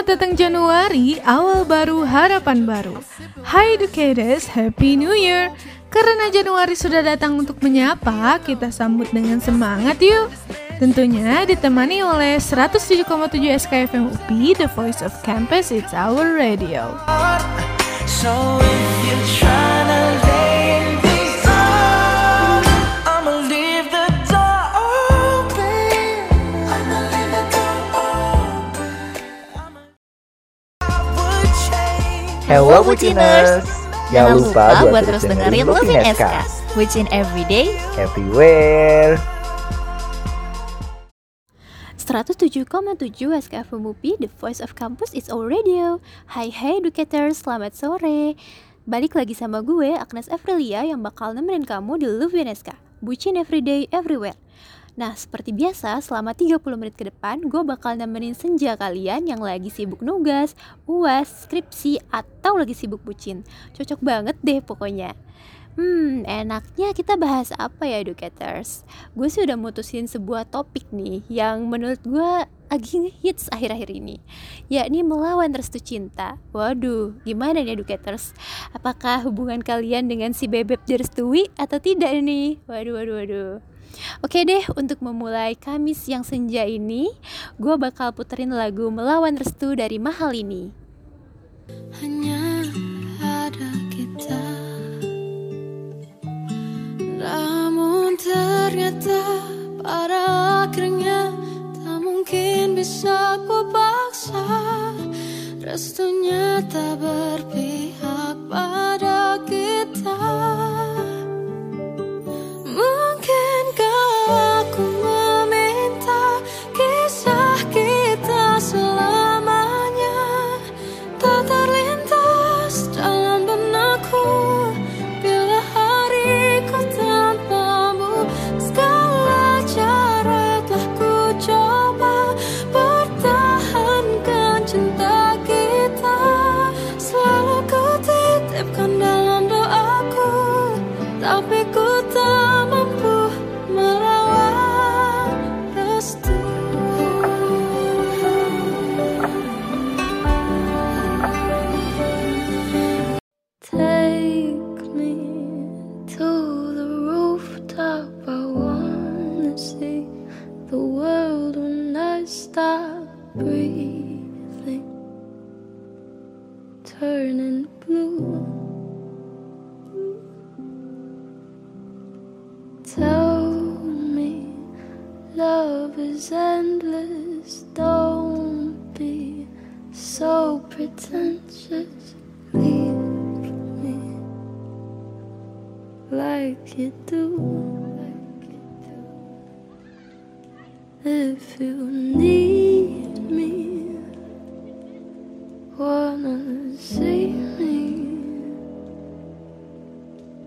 Selamat datang Januari, awal baru, harapan baru. Hi educators, Happy New Year! Karena Januari sudah datang untuk menyapa, kita sambut dengan semangat yuk! Tentunya ditemani oleh 107,7 SKFM UPI, The Voice of Campus, It's Our Radio. So if you're trying Hello Buciners Jangan lupa buat terus dengerin Loving SK Bucin everyday Everywhere. 107,7 SKF MUPI The Voice of Campus is Our Radio. Hai hai educators, selamat sore. Balik lagi sama gue, Agnes Evrelia yang bakal nemenin kamu di SK Bucin everyday, everywhere Nah, seperti biasa, selama 30 menit ke depan, gue bakal nemenin senja kalian yang lagi sibuk nugas, uas, skripsi, atau lagi sibuk bucin. Cocok banget deh pokoknya. Hmm, enaknya kita bahas apa ya educators? Gue sih udah mutusin sebuah topik nih yang menurut gue lagi hits akhir-akhir ini yakni melawan restu cinta waduh gimana nih educators apakah hubungan kalian dengan si bebek direstui atau tidak nih waduh waduh waduh Oke deh, untuk memulai Kamis yang senja ini, gue bakal puterin lagu Melawan Restu dari Mahal ini. Hanya ada kita. Namun ternyata pada akhirnya Tak mungkin bisa ku paksa. Restunya tak berpihak pada kita like you do. If you need me, wanna see me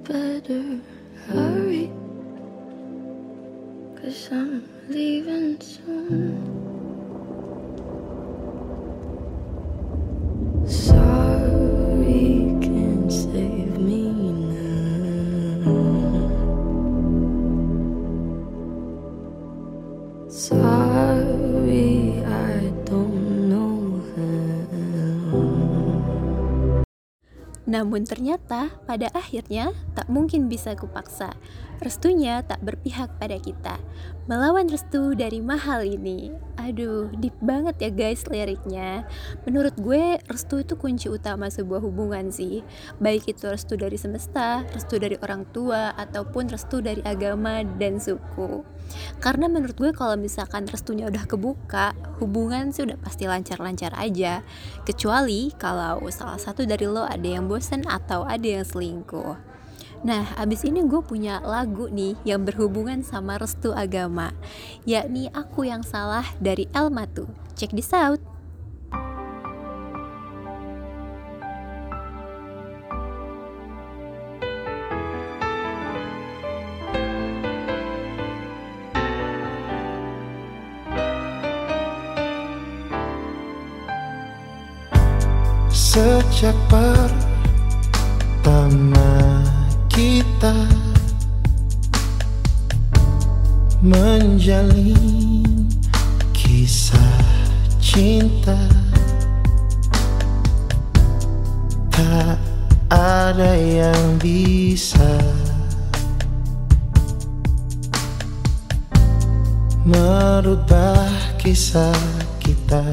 better. Namun ternyata pada akhirnya tak mungkin bisa kupaksa. Restunya tak berpihak pada kita. Melawan restu dari mahal ini. Aduh, deep banget ya guys liriknya. Menurut gue, restu itu kunci utama sebuah hubungan sih. Baik itu restu dari semesta, restu dari orang tua, ataupun restu dari agama dan suku. Karena menurut gue kalau misalkan restunya udah kebuka, hubungan sih udah pasti lancar-lancar aja. Kecuali kalau salah satu dari lo ada yang bosan atau ada yang selingkuh. Nah, abis ini gue punya lagu nih yang berhubungan sama restu agama, yakni Aku Yang Salah dari El Matu. Check this out! Sejak pertama kita menjalin kisah cinta. Tak ada yang bisa merubah kisah kita.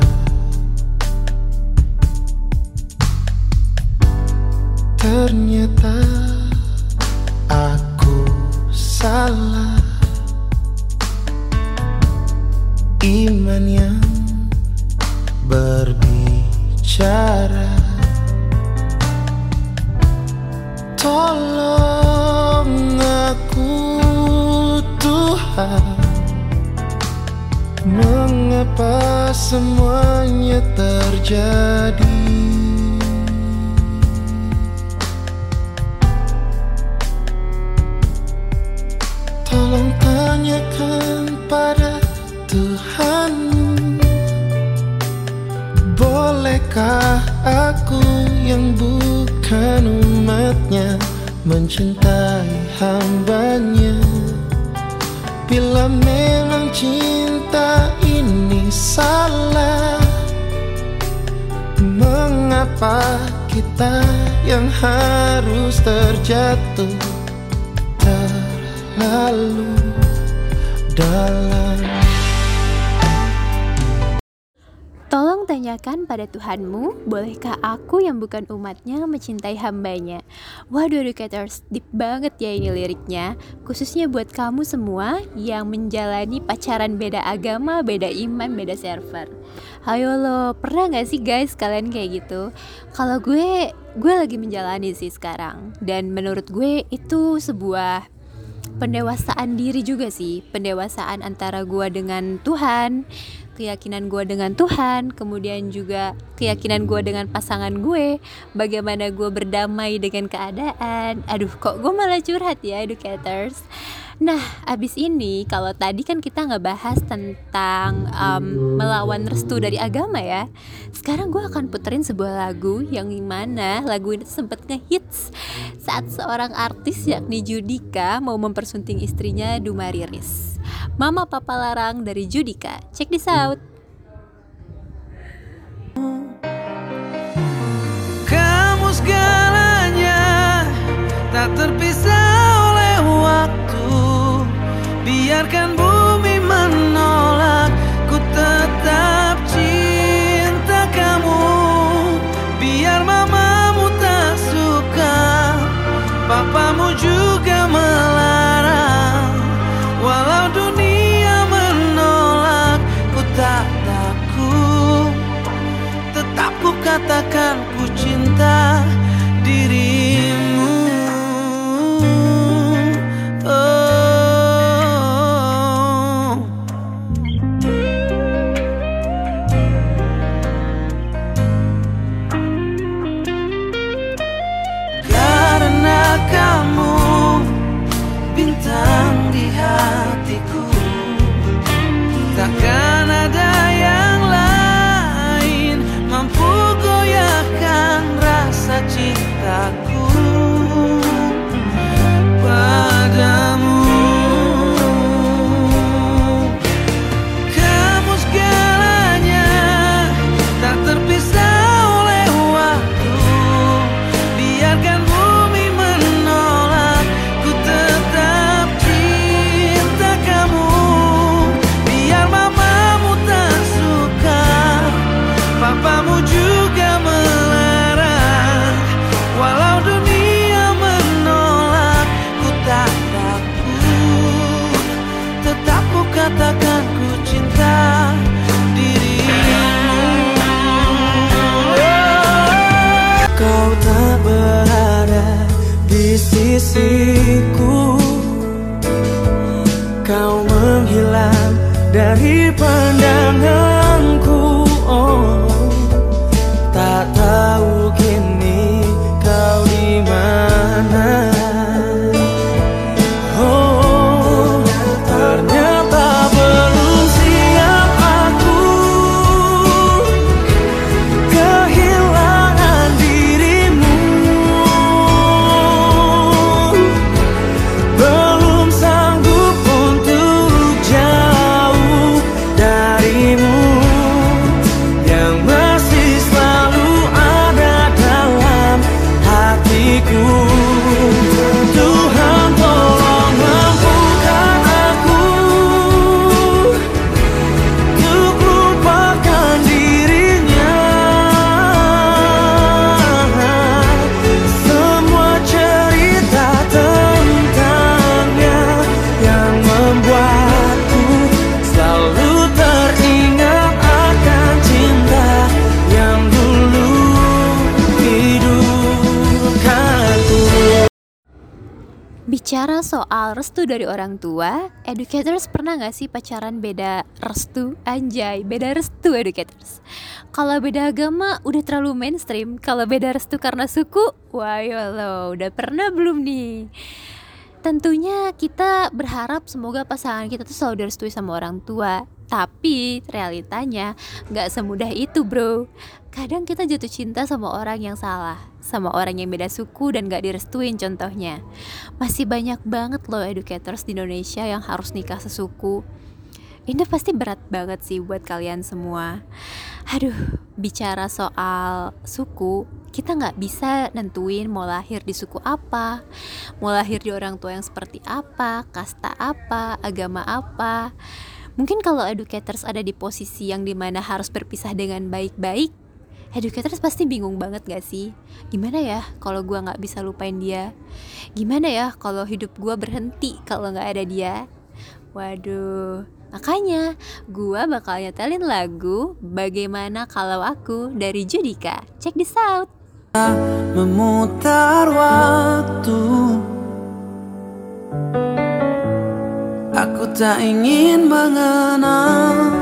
Ternyata salah. Iman yang berbicara. Tolong aku Tuhan Mengapa semuanya terjadi tanyakan pada Tuhanmu. Bolehkah aku yang bukan umatnya Mencintai hambanya? Bila memang cinta ini salah Mengapa kita yang harus terjatuh Terlalu dalam Tolong tanyakan pada Tuhanmu, bolehkah aku yang bukan umatnya mencintai hambanya? Waduh educators, deep banget ya ini liriknya Khususnya buat kamu semua yang menjalani pacaran beda agama, beda iman, beda server Ayo lo, pernah gak sih guys kalian kayak gitu? Kalau gue, gue lagi menjalani sih sekarang Dan menurut gue itu sebuah pendewasaan diri juga sih Pendewasaan antara gue dengan Tuhan keyakinan gue dengan Tuhan, kemudian juga keyakinan gue dengan pasangan gue, bagaimana gue berdamai dengan keadaan. Aduh, kok gue malah curhat ya, educators. Nah, abis ini kalau tadi kan kita ngebahas tentang um, melawan restu dari agama ya. Sekarang gue akan puterin sebuah lagu yang gimana lagu ini sempet ngehits saat seorang artis yakni Judika mau mempersunting istrinya Duma Riris. Mama Papa Larang dari Judika. Check this out. Kamu segalanya tak terpisah oleh waktu Biarkan bumi menolak Ku tetap cinta kamu. Biar mamamu tak suka Papamu juga melarang. Walau dunia menolak Ku tak takut. Tetap ku katakan ku cinta sisiku Kau menghilang dari pandanganku Bicara soal restu dari orang tua, educators pernah gak sih pacaran beda restu? Anjay, beda restu educators. Kalau beda agama udah terlalu mainstream, kalau beda restu karena suku, wah lo udah pernah belum nih? Tentunya kita berharap semoga pasangan kita tuh selalu direstui sama orang tua Tapi realitanya gak semudah itu bro Kadang kita jatuh cinta sama orang yang salah Sama orang yang beda suku dan gak direstuin contohnya Masih banyak banget loh educators di Indonesia yang harus nikah sesuku ini pasti berat banget sih buat kalian semua. Aduh, bicara soal suku, kita nggak bisa nentuin mau lahir di suku apa, mau lahir di orang tua yang seperti apa, kasta apa, agama apa. Mungkin kalau educators ada di posisi yang di mana harus berpisah dengan baik-baik, educators pasti bingung banget gak sih? Gimana ya kalau gue nggak bisa lupain dia? Gimana ya kalau hidup gue berhenti kalau nggak ada dia? Waduh, Makanya gua bakal nyetelin lagu Bagaimana Kalau Aku dari Judika. Check this out. Memutar waktu Aku tak ingin mengenalmu.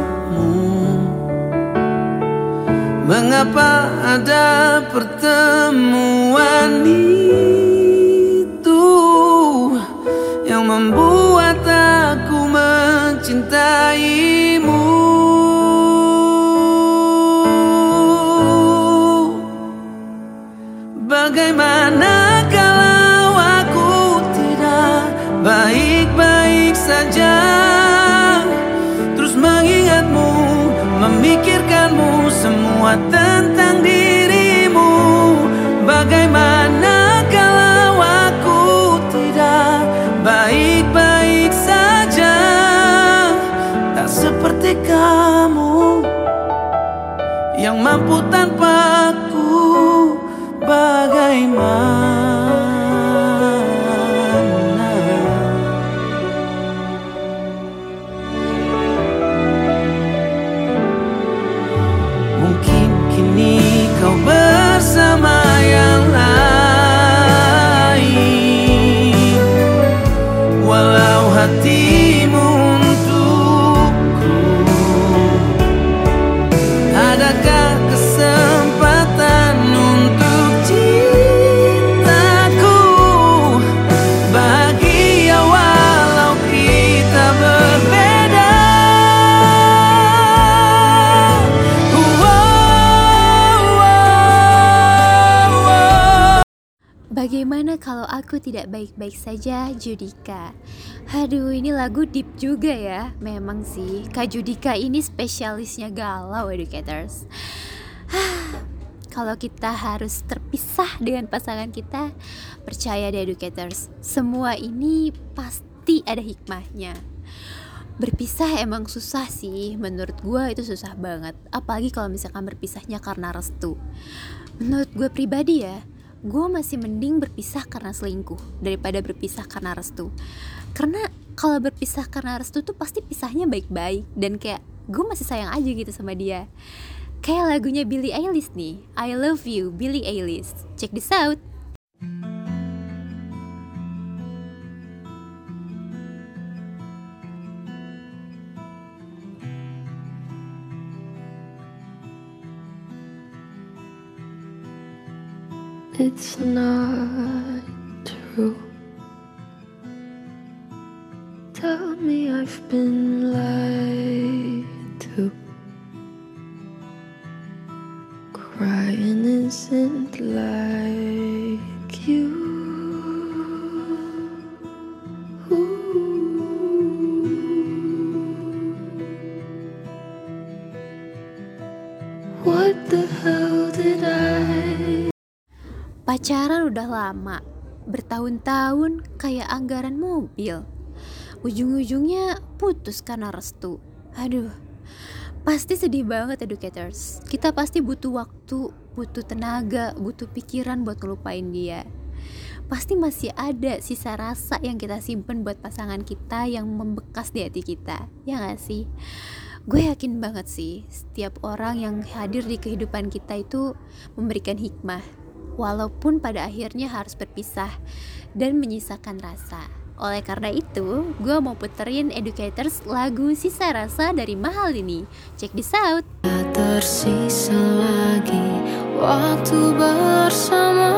Mengapa ada pertemuan itu Yang membuat aku mencintaimu tidak baik-baik saja, Judika? Aduh, ini lagu deep juga ya. Memang sih, Kak Judika ini spesialisnya galau, educators. kalau kita harus terpisah dengan pasangan kita, percaya deh, educators. Semua ini pasti ada hikmahnya. Berpisah emang susah sih, menurut gue itu susah banget. Apalagi kalau misalkan berpisahnya karena restu. Menurut gue pribadi ya, gue masih mending berpisah karena selingkuh daripada berpisah karena restu. Karena kalau berpisah karena restu tuh pasti pisahnya baik-baik dan kayak gue masih sayang aja gitu sama dia. Kayak lagunya Billie Eilish nih, I Love You, Billie Eilish. Check this out. It's not true. Tell me I've been lied udah lama, bertahun-tahun kayak anggaran mobil. Ujung-ujungnya putus karena restu. Aduh, pasti sedih banget educators. Kita pasti butuh waktu, butuh tenaga, butuh pikiran buat ngelupain dia. Pasti masih ada sisa rasa yang kita simpen buat pasangan kita yang membekas di hati kita. Ya gak sih? Gue yakin banget sih, setiap orang yang hadir di kehidupan kita itu memberikan hikmah walaupun pada akhirnya harus berpisah dan menyisakan rasa. Oleh karena itu, gue mau puterin Educators lagu Sisa Rasa dari Mahal ini. Check this out. tersisa lagi waktu bersama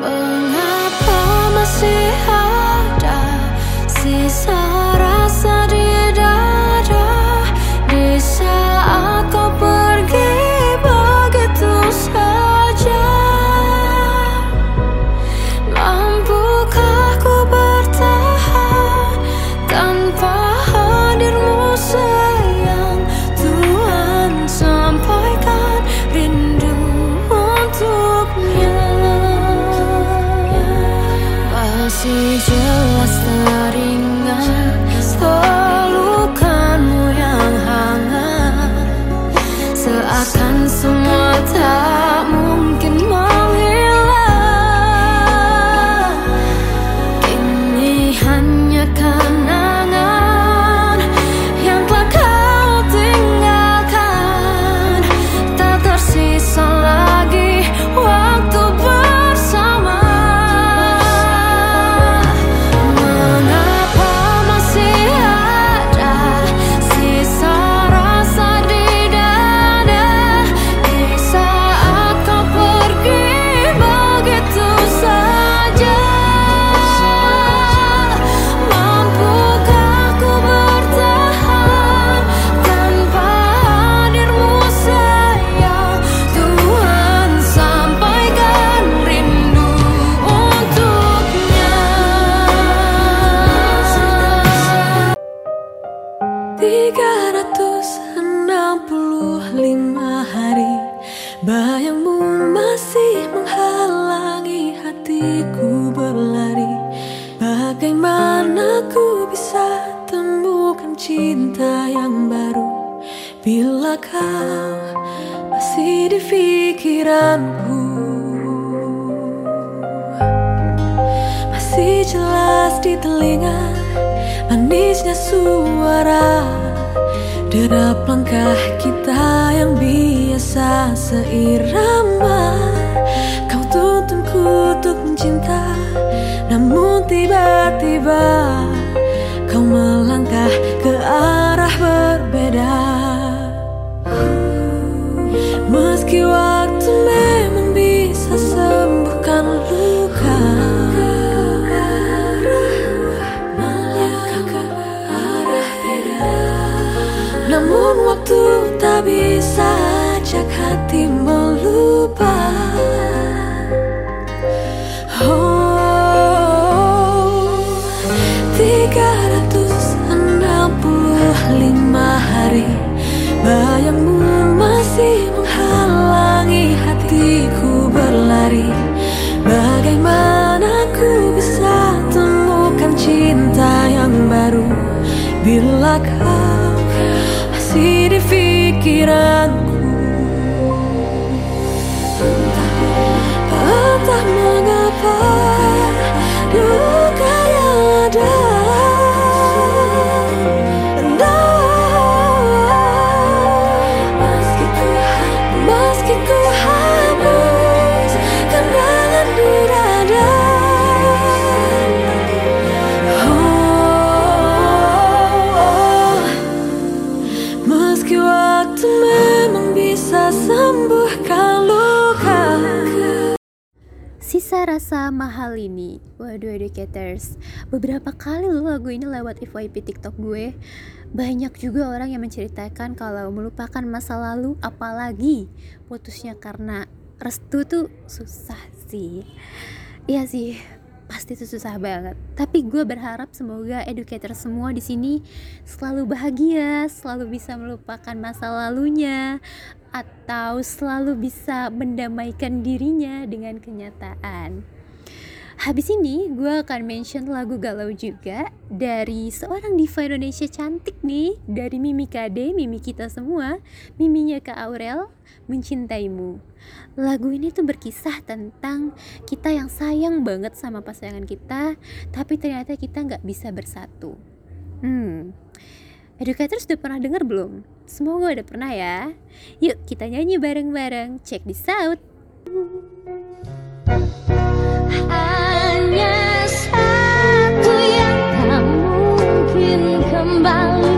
Mengapa masih ada cinta yang baru. Bila kau masih di pikiranku? Masih jelas di telinga Manisnya suara. Derap langkah kita yang biasa seirama. Kau tuntunku untuk mencinta Namun tiba-tiba Kau melangkah ke arah berbeda. Meski waktu memang bisa sembuhkan luka. Namun waktu tak bisa ajak hati pikiranku. Entah mengapa mahal ini Waduh educators. Beberapa kali loh lagu ini lewat FYP TikTok gue. Banyak juga orang yang menceritakan kalau melupakan masa lalu Apalagi putusnya karena restu tuh susah sih. Iya sih pasti itu susah banget. Tapi gue berharap semoga educator semua di sini selalu bahagia selalu bisa melupakan masa lalunya atau selalu bisa mendamaikan dirinya dengan kenyataan Habis ini gue akan mention lagu galau juga dari seorang diva Indonesia cantik nih dari Mimi KD, Mimi kita semua, Miminya Kak Aurel, Mencintaimu. Lagu ini tuh berkisah tentang kita yang sayang banget sama pasangan kita, tapi ternyata kita nggak bisa bersatu. Hmm, educator sudah pernah dengar belum? Semoga udah pernah ya. Yuk kita nyanyi bareng-bareng. Check this out. Hanya Ang.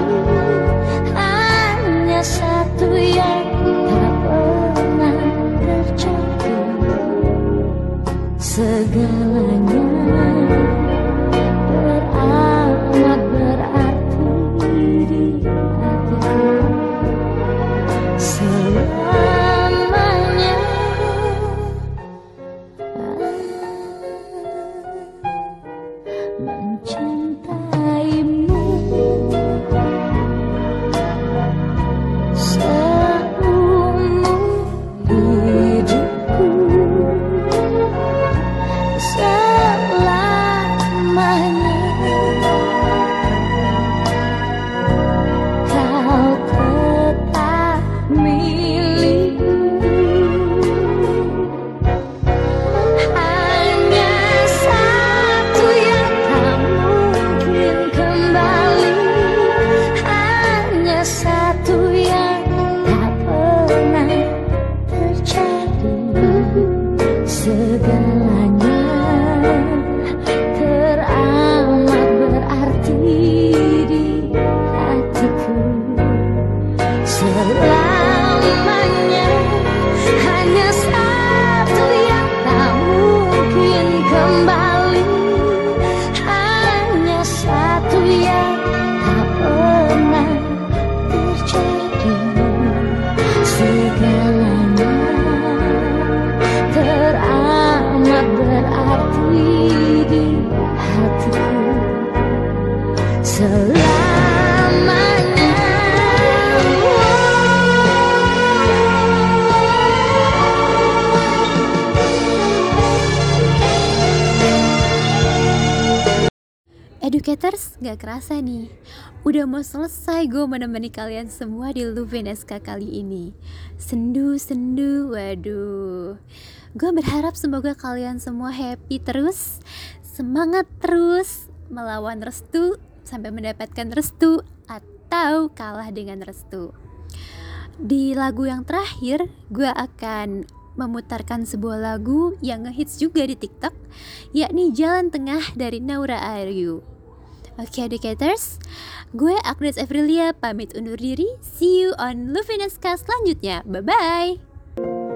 Educators, gak kerasa nih. Udah mau selesai gue menemani kalian semua di Luvin SK kali ini. Sendu-sendu, waduh. Gue berharap semoga kalian semua happy terus Semangat terus Melawan restu Sampai mendapatkan restu Atau kalah dengan restu. Di lagu yang terakhir Gue akan memutarkan sebuah lagu yang ngehits juga di TikTok, yakni Jalan Tengah dari Naura Aryu. Oke educators, gue Agnes Evrilia pamit undur diri. See you on Lufineska selanjutnya. Bye-bye.